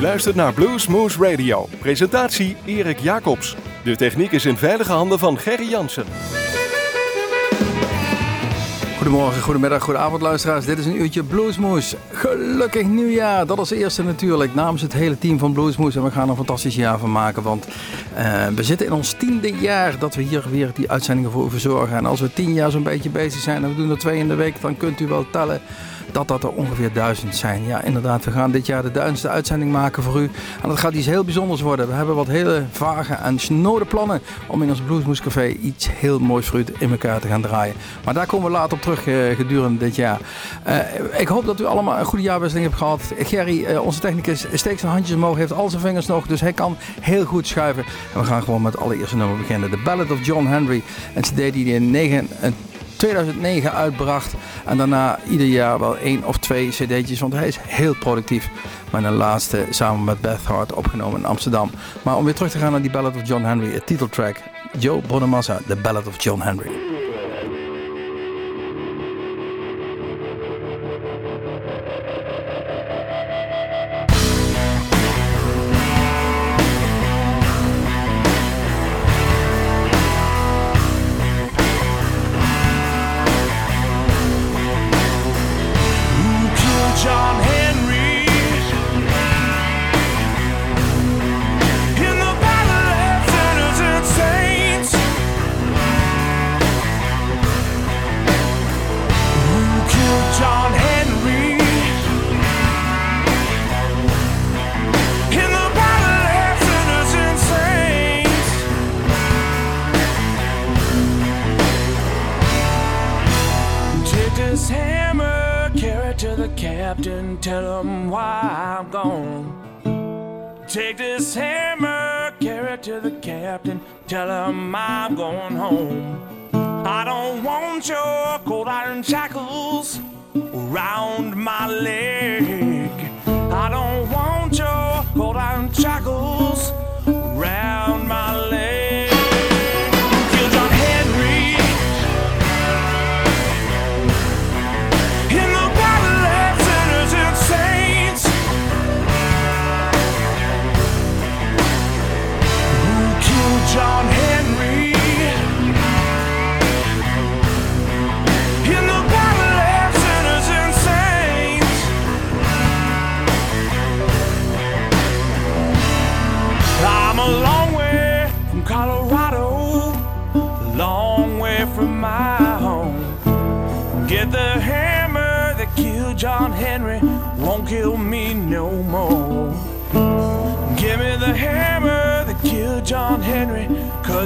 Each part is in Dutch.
Luistert naar Bluesmoose Radio. Presentatie Erik Jacobs. De techniek is in veilige handen van Gerry Jansen. Goedemorgen, goedemiddag, goedenavond luisteraars. Dit is een uurtje Bluesmoes. Gelukkig nieuwjaar, dat is eerste natuurlijk namens het hele team van Bluesmoes. En we gaan er een fantastisch jaar van maken, want uh, we zitten in ons tiende jaar dat we hier weer die uitzendingen voor verzorgen. En als we tien jaar zo'n beetje bezig zijn en we doen er twee in de week, dan kunt u wel tellen dat dat er ongeveer duizend zijn. Ja, inderdaad, we gaan dit jaar de duizendste uitzending maken voor u. En dat gaat iets heel bijzonders worden. We hebben wat hele vage en snode plannen om in ons Bluesmoes Café iets heel moois voor u in elkaar te gaan draaien. Maar daar komen we later op terug uh, gedurende dit jaar. Uh, ik hoop dat u allemaal een goede jaarwisseling hebt gehad. Gerry, uh, onze technicus, steekt zijn handjes omhoog, heeft al zijn vingers nog, dus hij kan heel goed schuiven. En we gaan gewoon met het allereerste nummer beginnen. The Ballad of John Henry. En CD die in 9, 2009 uitbracht. En daarna ieder jaar wel één of twee cd'tjes, want hij is heel productief. Maar een laatste samen met Beth Hart opgenomen in Amsterdam. Maar om weer terug te gaan naar die Ballad of John Henry, het titeltrack. Joe Bonamassa, The Ballad of John Henry. and tell them why I'm gone. Take this hammer, carry it to the captain, tell him I'm going home. I don't want your cold iron shackles around my leg. I don't want your cold iron shackles. John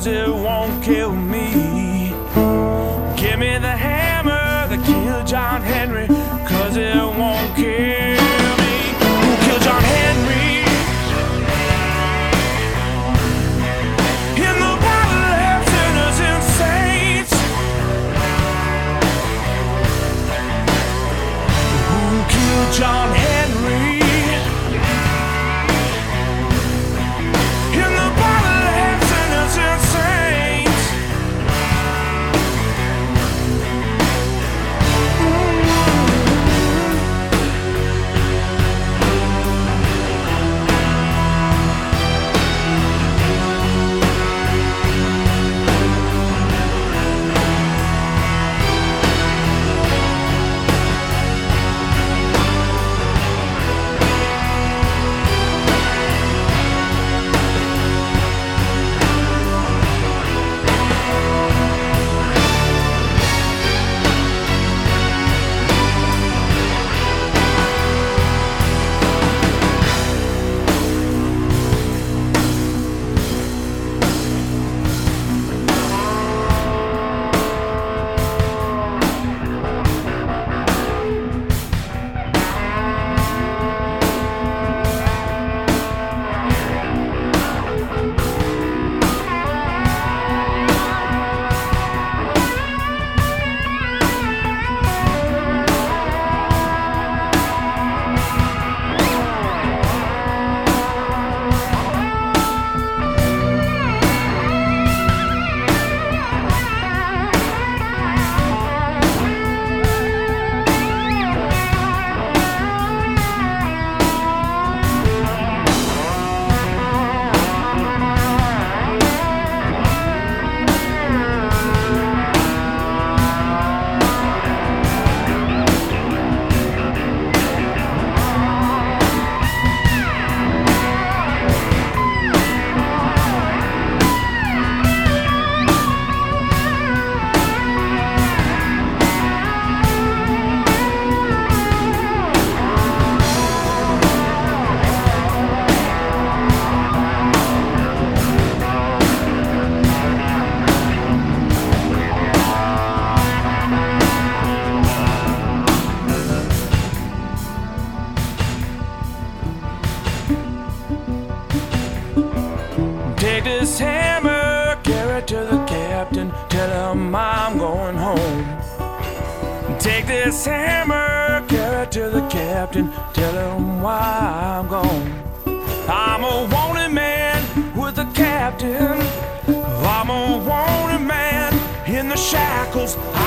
it won't kill me. Shackles.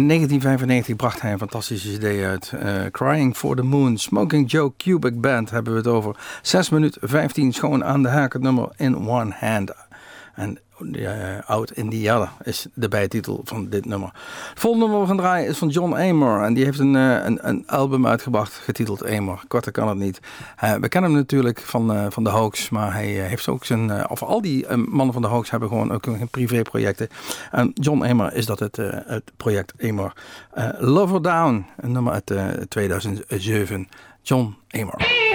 In 1995 bracht hij een fantastische idee uit. Uh, Crying for the Moon, Smoking Joe Cubic Band hebben we het over. 6 minuten 15 schoon aan de haak het nummer In One Hand. En uh, Out in the Other is de bijtitel van dit nummer. Het volgende nummer we gaan draaien is van John Amor. En die heeft een, uh, een, een, album uitgebracht getiteld Amor. Korter kan het niet. Uh, we kennen hem natuurlijk van, van de Hoax. Maar hij heeft ook zijn... of al die mannen van de Hoax hebben gewoon ook een privéprojecten. En John Amor is dat het, het project Amor. Lover Down, een nummer uit 2007. John Amor.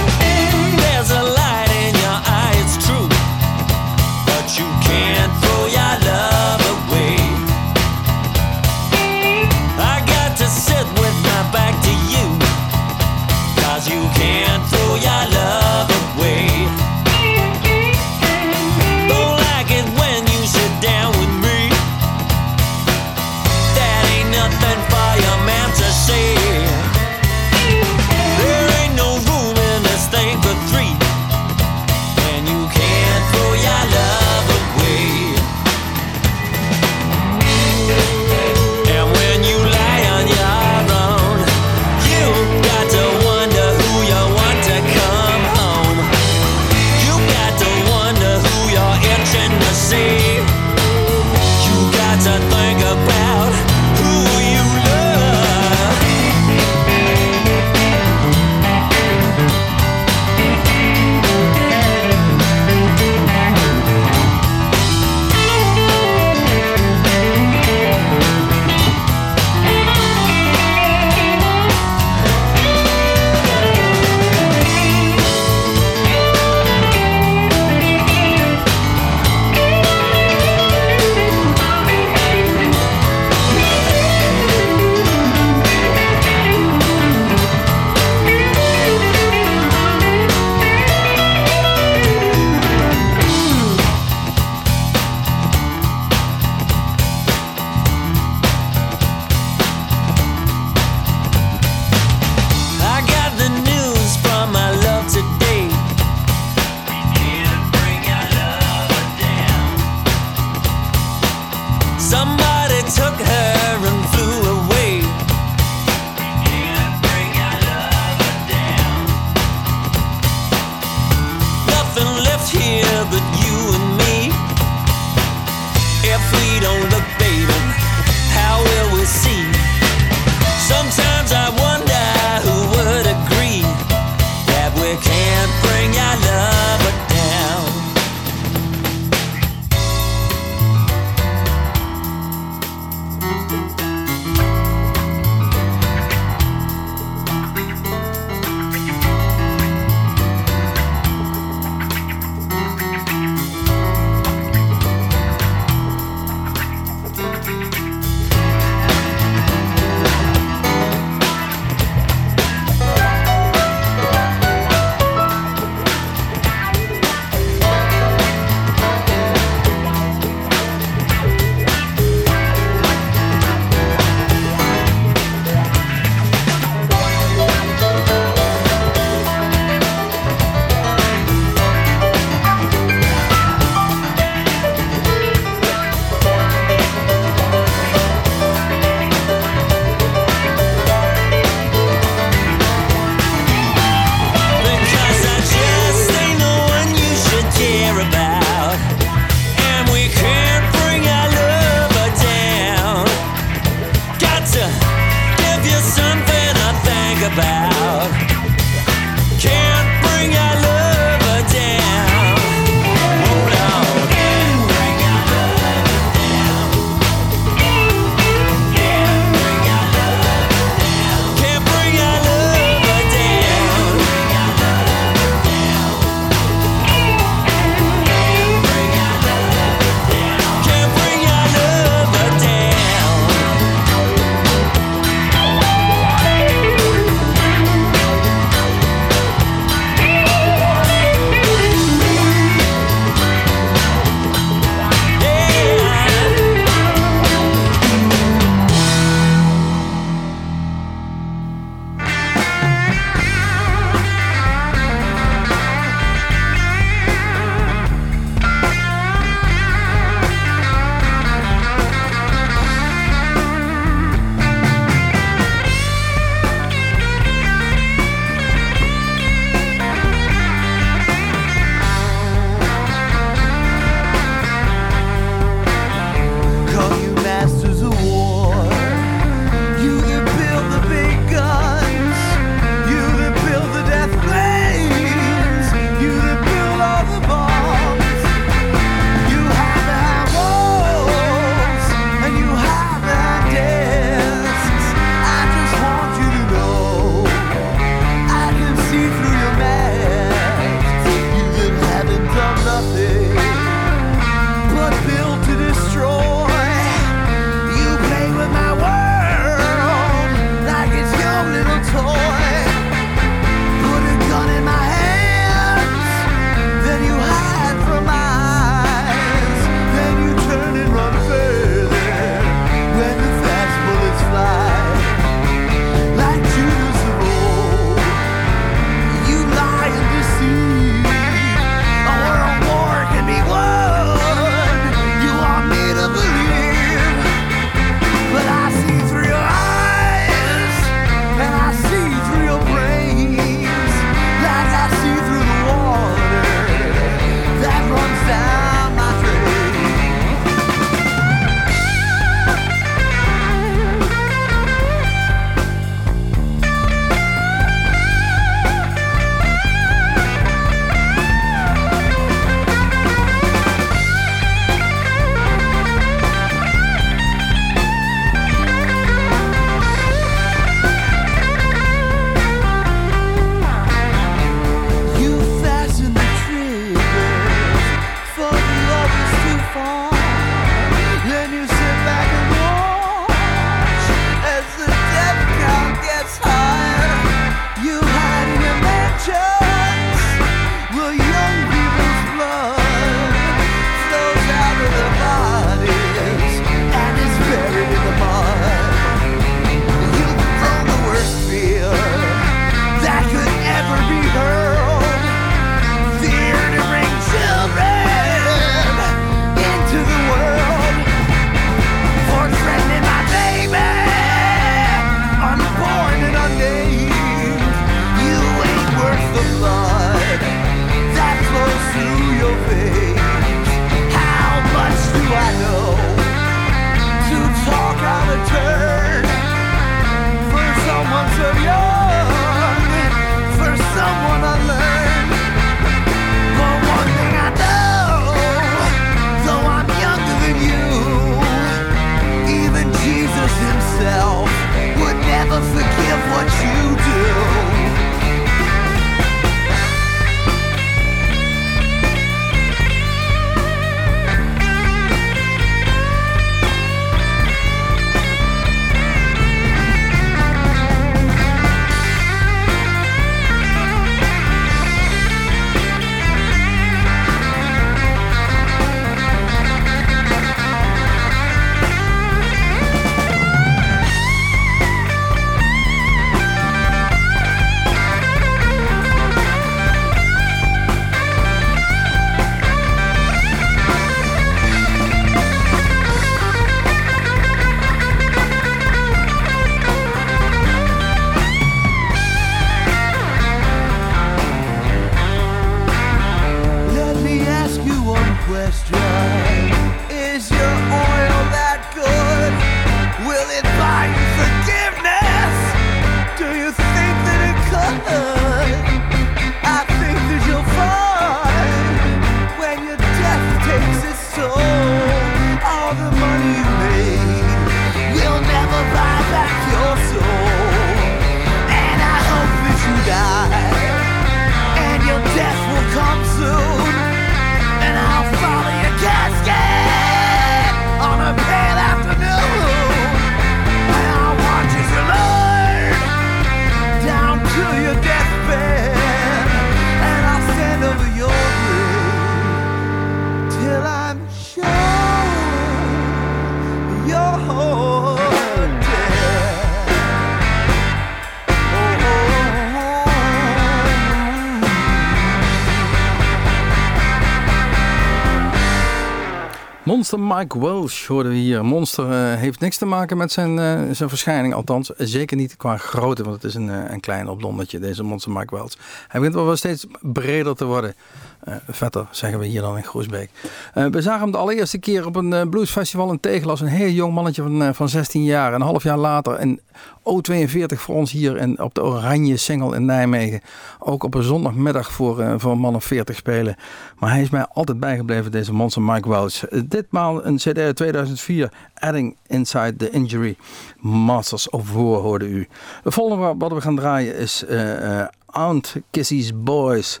Monster Mike Welsh hoorden we hier. Monster eh, heeft niks te maken met zijn, eh, zijn verschijning, althans zeker niet qua grootte, want het is een, eh, een klein oplondetje, deze Monster Mike Welsh. Hij begint wel steeds breder te worden. Eh, vetter, zeggen we hier dan in Groesbeek. We zagen hem de allereerste keer op een bluesfestival in Tegel als een heel jong mannetje van, van 16 jaar. Een half jaar later een O42 voor ons hier in, op de Oranje Singel in Nijmegen. Ook op een zondagmiddag voor, eh, voor een man of 40 spelen. Maar hij is mij altijd bijgebleven, deze Monster Mike Welch. Ditmaal een CD uit 2004, Adding Inside the Injury. Masters of War hoorde u. De volgende wa- wat we gaan draaien is eh, eh, Aunt Kissy's Boys.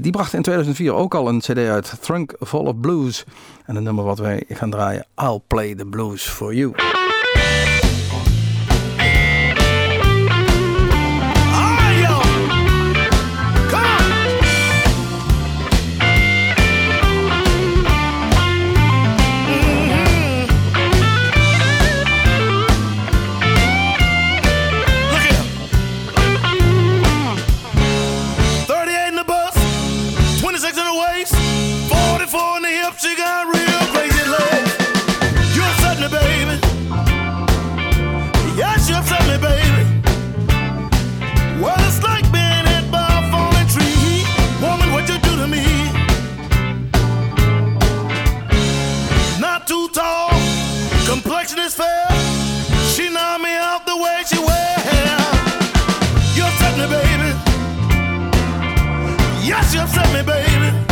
Die bracht in 2004 ook al een CD uit, Trunk Full of Blues. En het nummer wat wij gaan draaien, I'll Play the Blues for You. Catch up to me, baby.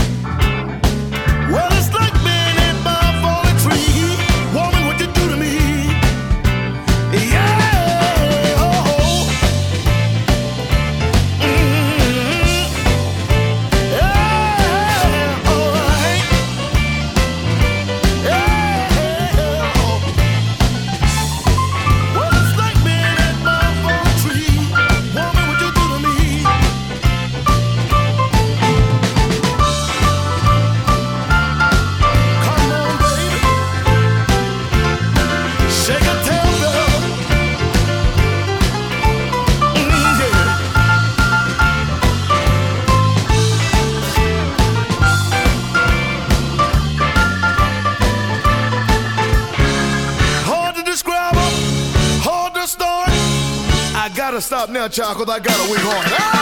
Now, child, cause I got a weak ah! heart.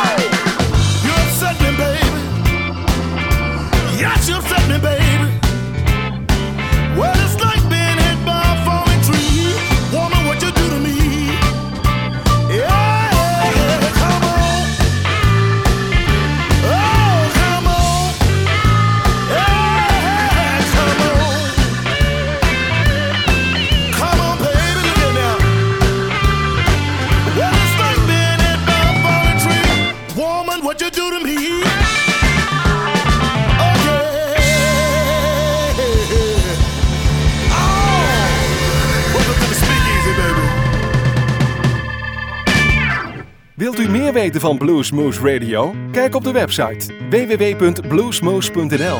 Weten van Bluesmoose Radio? Kijk op de website www.bluesmoose.nl.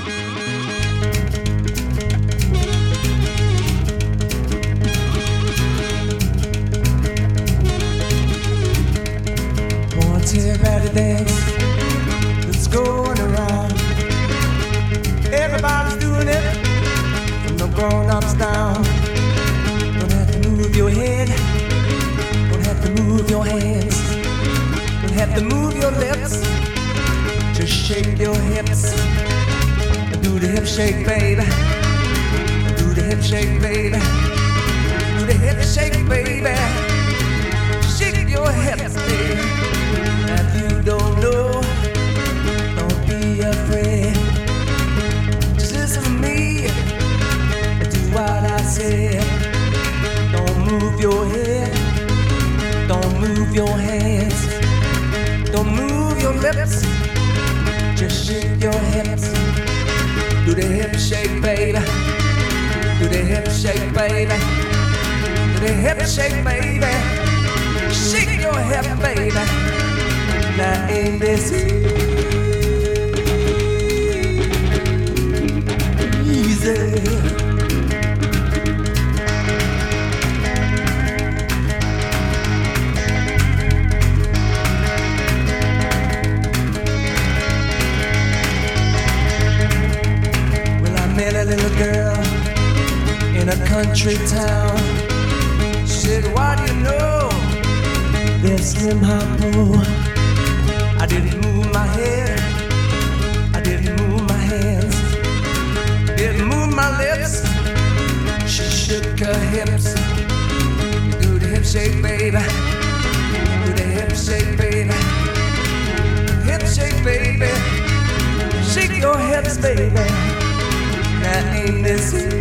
Your head, have to move your lips. Just shake your hips do the hip shake, baby. Do the hip shake, baby. Do the hip shake, baby. Shake your hips, baby. If you don't know, don't be afraid. Just listen to me. Do what I say. Don't move your head. Don't move your hands. Don't move your lips. Just shake your hips. Do the hip shake, baby. Do the hip shake, baby. Do the hip shake, baby. Shake your hip, baby. Now ain't this easy? Country town. She said, Why do you know this Slim Harpo? I didn't move my head, I didn't move my hands, didn't move my lips. She shook her hips. Do the hip shake, baby. Do the hip shake, baby. Hip shake, baby. Shake your hips, baby. Now ain't this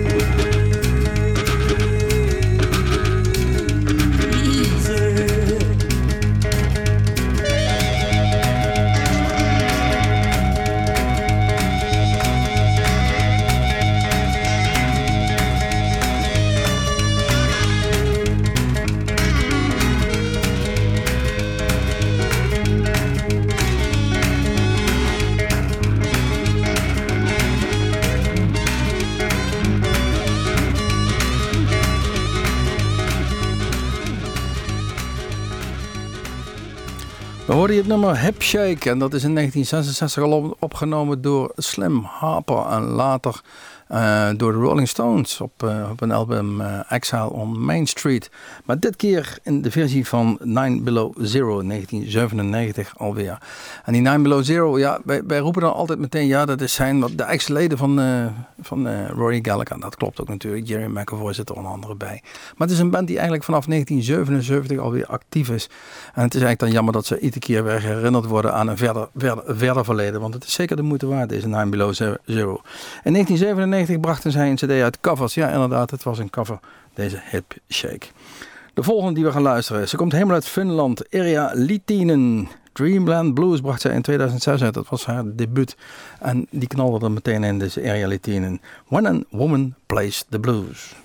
je het nummer Hip Shake? En dat is in 1966 al op- opgenomen door Slim Harper en later eh, door de Rolling Stones op, eh, op een album eh, Exile on Main Street. Maar dit keer in de versie van Nine Below Zero 1997 alweer. En die Nine Below Zero, ja, wij, wij roepen dan altijd meteen, ja, dat is zijn wat de ex-leden van, van Rory Gallagher. Dat klopt ook natuurlijk. Jerry McAvoy zit er onder andere bij. Maar het is een band die eigenlijk vanaf 1977 alweer actief is. En het is eigenlijk dan jammer dat ze iedere keer weer herinnerd worden aan een verder, verder, verder verleden. Want het is zeker de moeite waard, deze Nine Below Zero. In 1997 brachten zij een cd uit covers. Ja, inderdaad, het was een cover, deze Hip Shake. De volgende die we gaan luisteren, ze komt helemaal uit Finland. Erja Litinen. Dreamland Blues bracht zij in 2006 uit. Dat was haar debuut. En die knalde er meteen in, dus Erja Litinen. When a Woman Plays the Blues.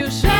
you shine.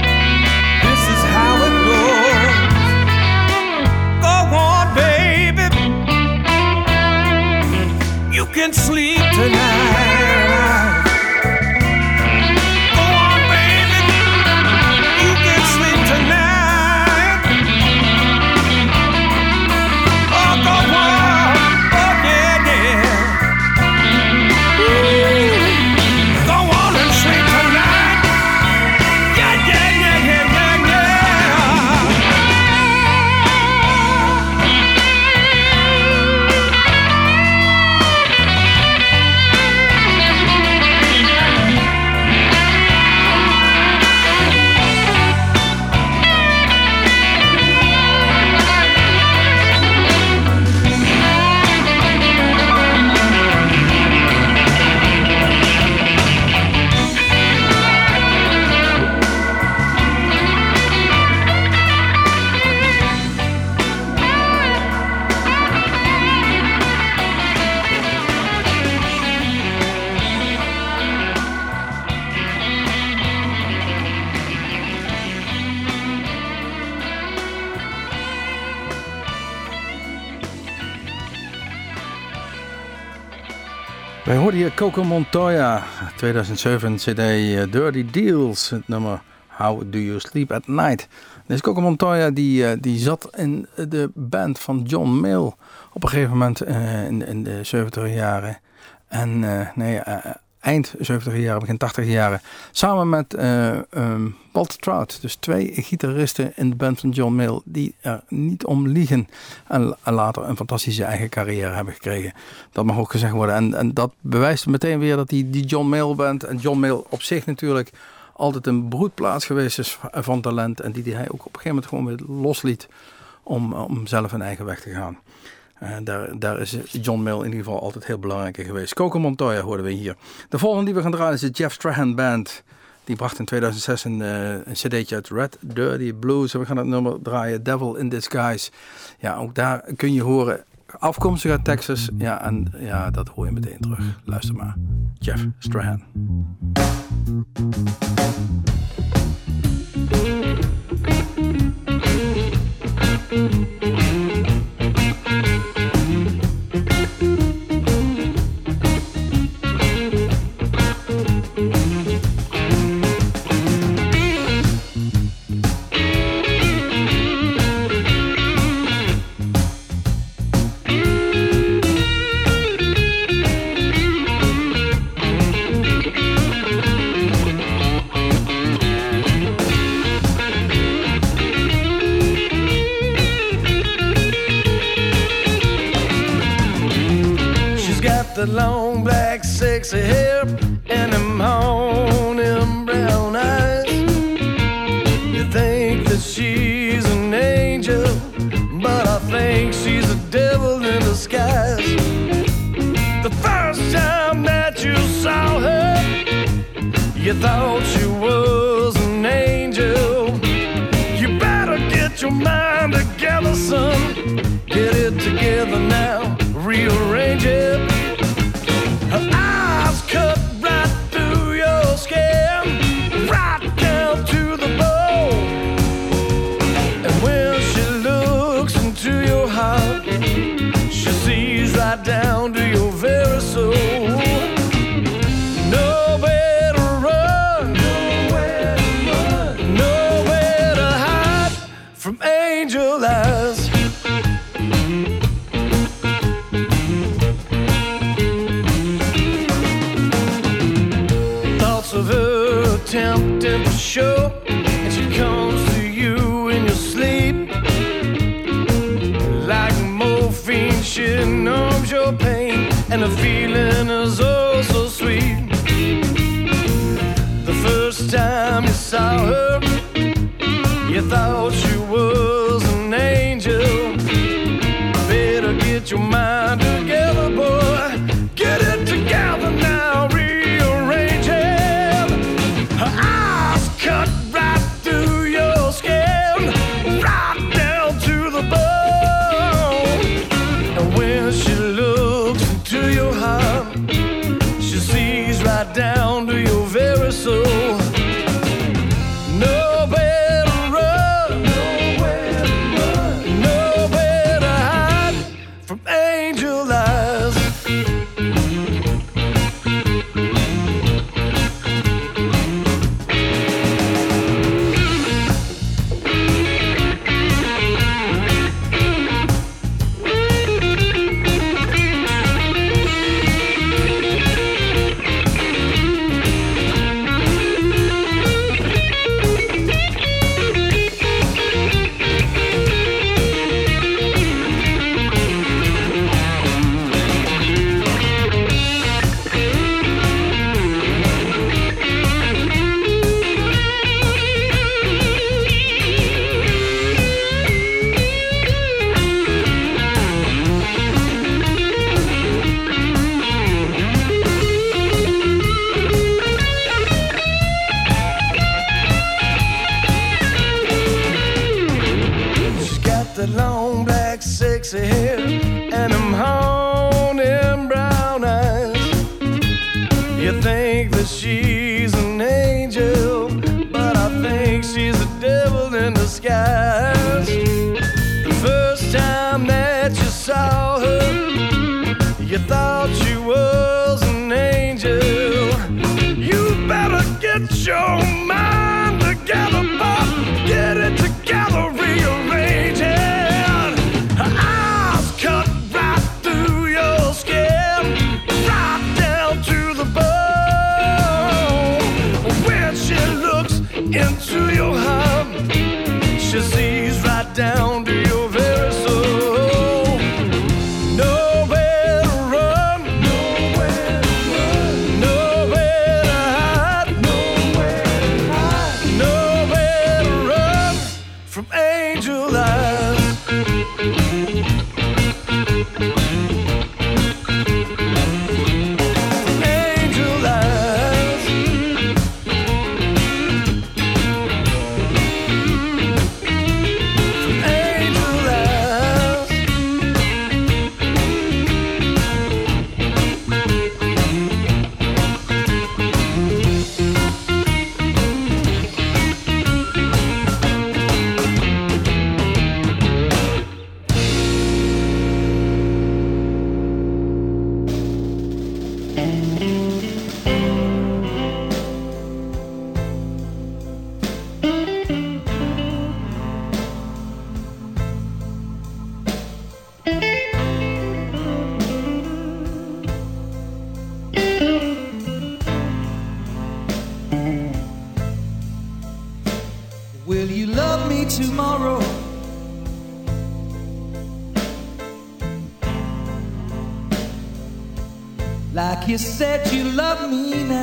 tonight. Wij hoorden hier Coco Montoya, 2007 CD eh, Dirty Deals, het nummer How Do You Sleep at Night. Deze Coco Montoya die, eh, die zat in de band van John Mill op een gegeven moment eh, in, in de 70 jaren. En nee, eind 70 jaren, begin 80 jaren. Samen met Walter Trout. Dus twee gitaristen in de band van John Mill. Die er niet om liegen. En, later een fantastische eigen carrière hebben gekregen. Dat mag ook gezegd worden. En, en dat bewijst meteen weer dat die, die John Mill band. En John Mill op zich natuurlijk altijd een broedplaats geweest is van talent. En die, die hij ook op een gegeven moment gewoon weer losliet. Om, om zelf een eigen weg te gaan. Eh, daar, is John Mill in ieder geval altijd heel belangrijk in geweest. Coco Montoya hoorden we hier. De volgende die we gaan draaien is de Jeff Strahan Band. Die bracht in 2006 een, eh, cd'tje uit Red Dirty Blues. We gaan het nummer draaien, Devil in Disguise. Ja, ook daar kun je horen, afkomstig uit Texas. Ja, en ja, dat hoor je meteen terug. Luister maar. Jeff Strahan. The long black sexy hair and them morning brown eyes. You think that she's an angel, but I think she's a devil in disguise. The first time that you saw her, you thought she your mind you said you loved me now.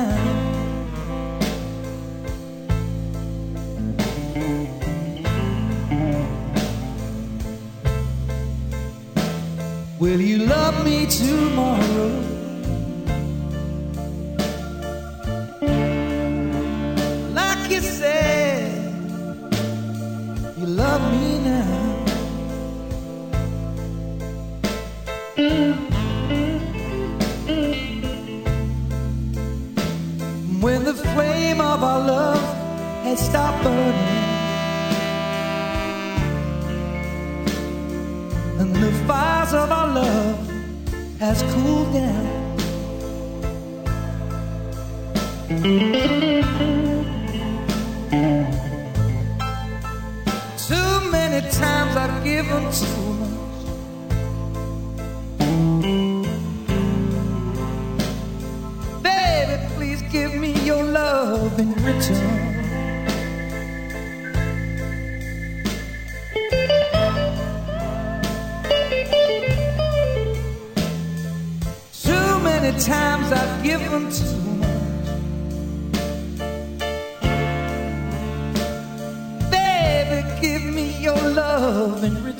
been written. Too many times I've given too much. Baby, give me your love and return.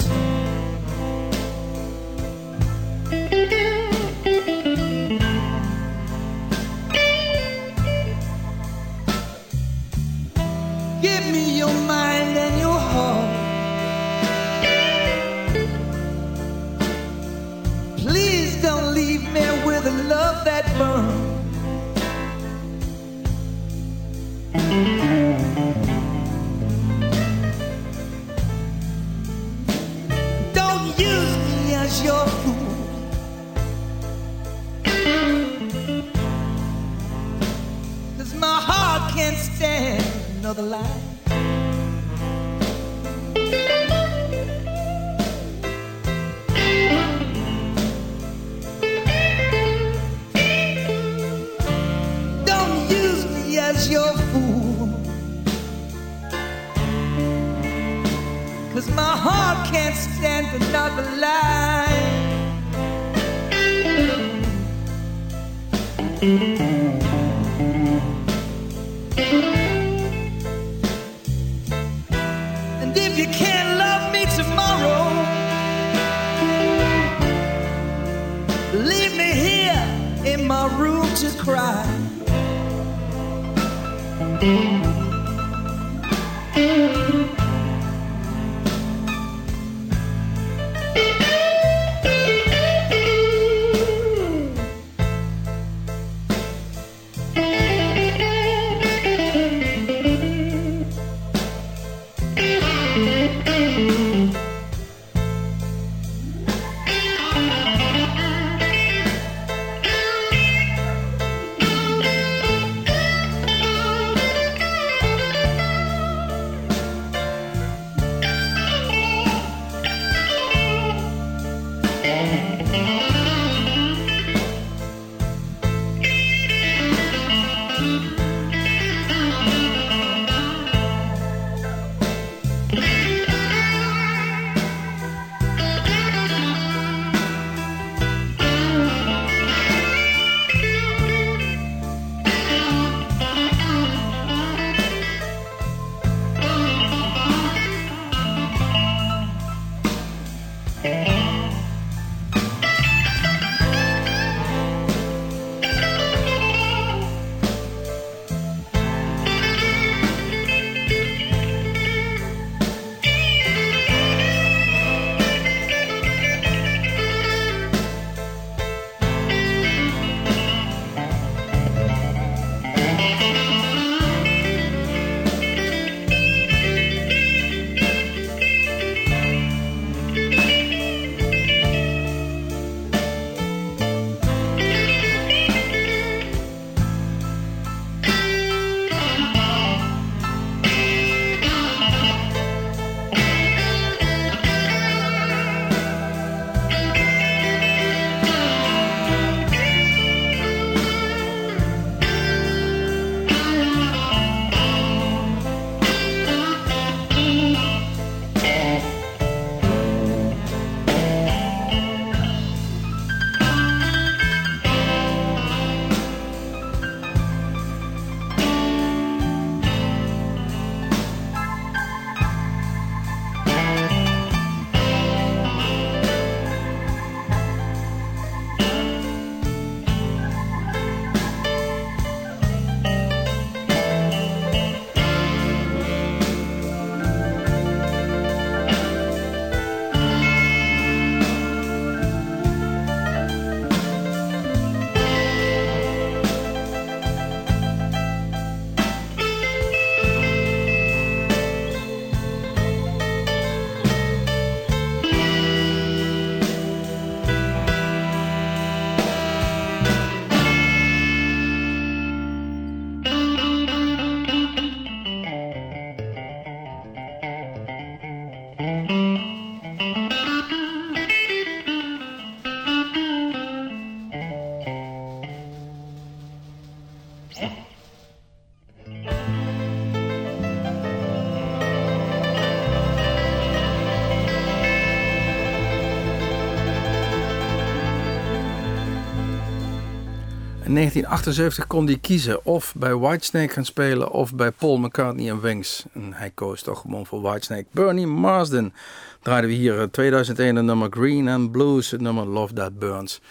In 1978 kon hij kiezen of bij Whitesnake gaan spelen of bij Paul McCartney en Wings. En hij koos toch gewoon voor Whitesnake. Bernie Marsden draaiden we hier eh, 2001 het nummer Green and Blues, het nummer Love That Burns.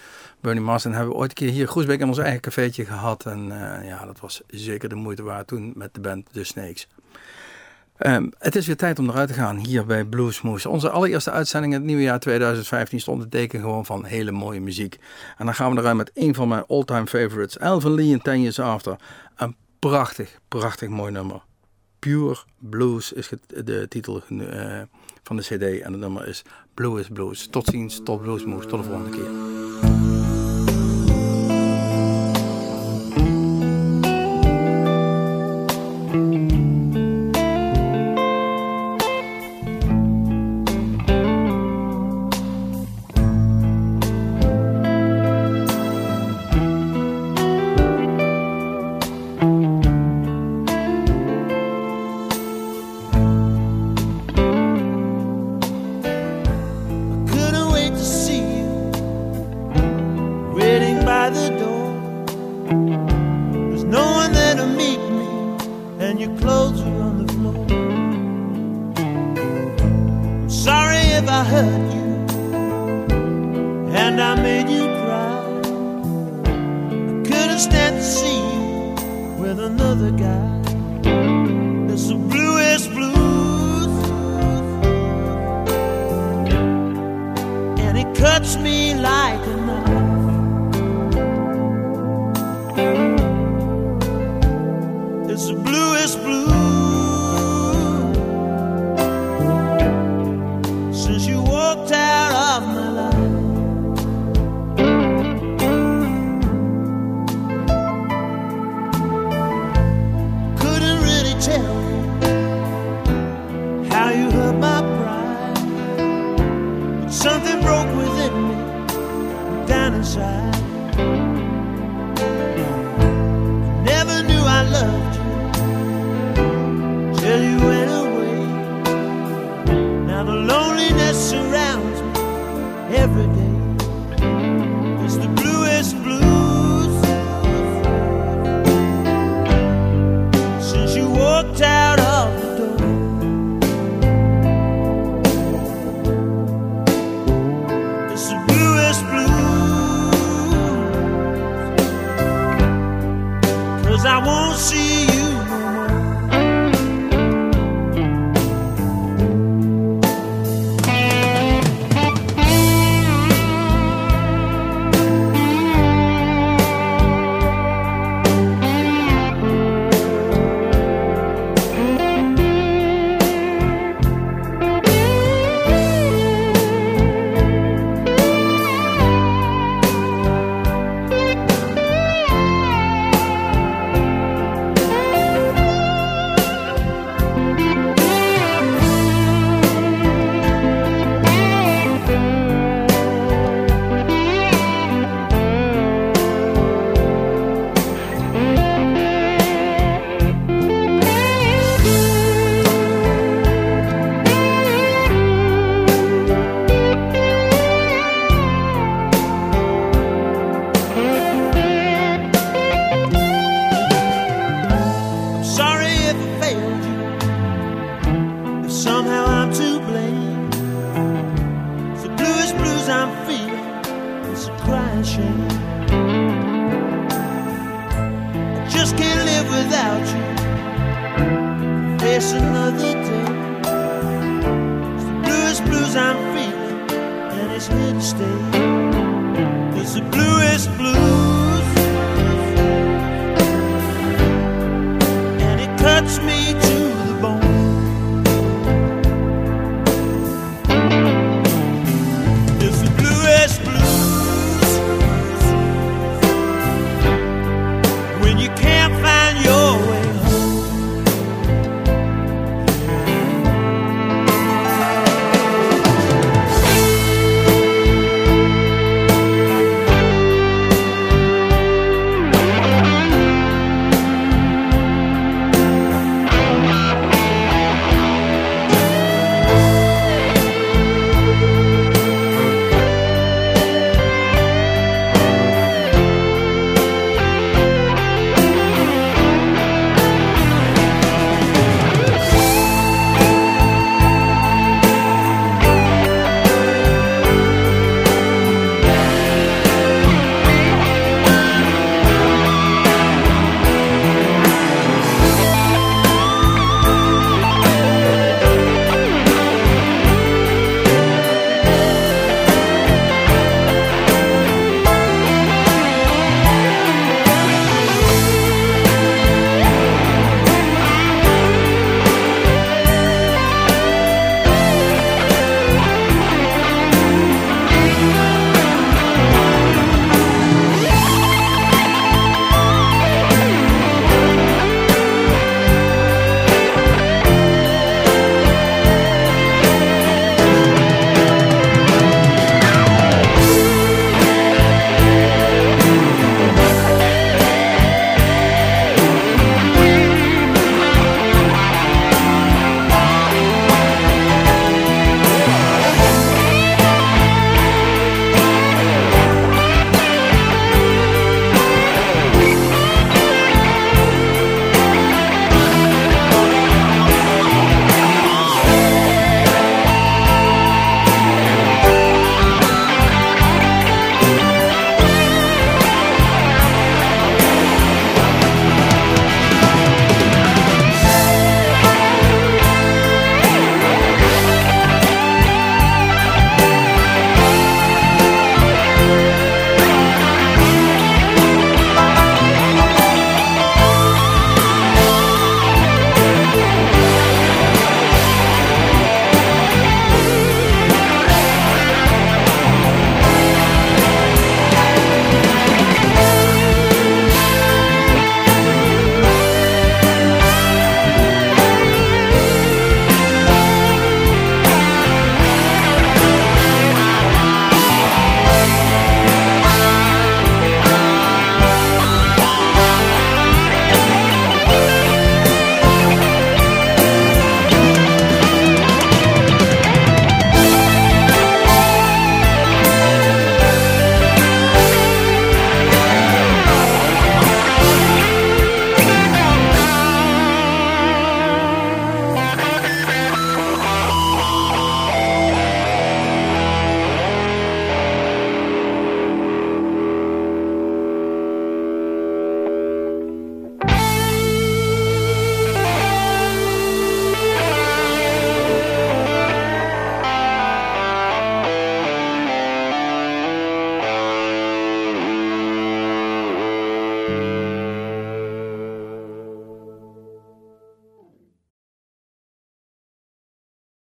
Bernie Marsden hebben we ooit een keer hier Groesbeek in ons eigen cafeetje gehad. En eh, ja, dat was zeker de moeite waard toen met de band The Snakes. Ehm, het is weer tijd om eruit te gaan hier bij Bluesmoose. Onze allereerste uitzending in het nieuwe jaar 2015 stond het teken gewoon van hele mooie muziek. En dan gaan we eruit met een van mijn all-time favorites, Alvin Lee in Ten Years After. Een prachtig, prachtig mooi nummer. Pure Blues is de titel eh, van de cd en het nummer is Blue is Blues. Tot ziens, tot Bluesmoose, tot de volgende keer. Every day. touch me.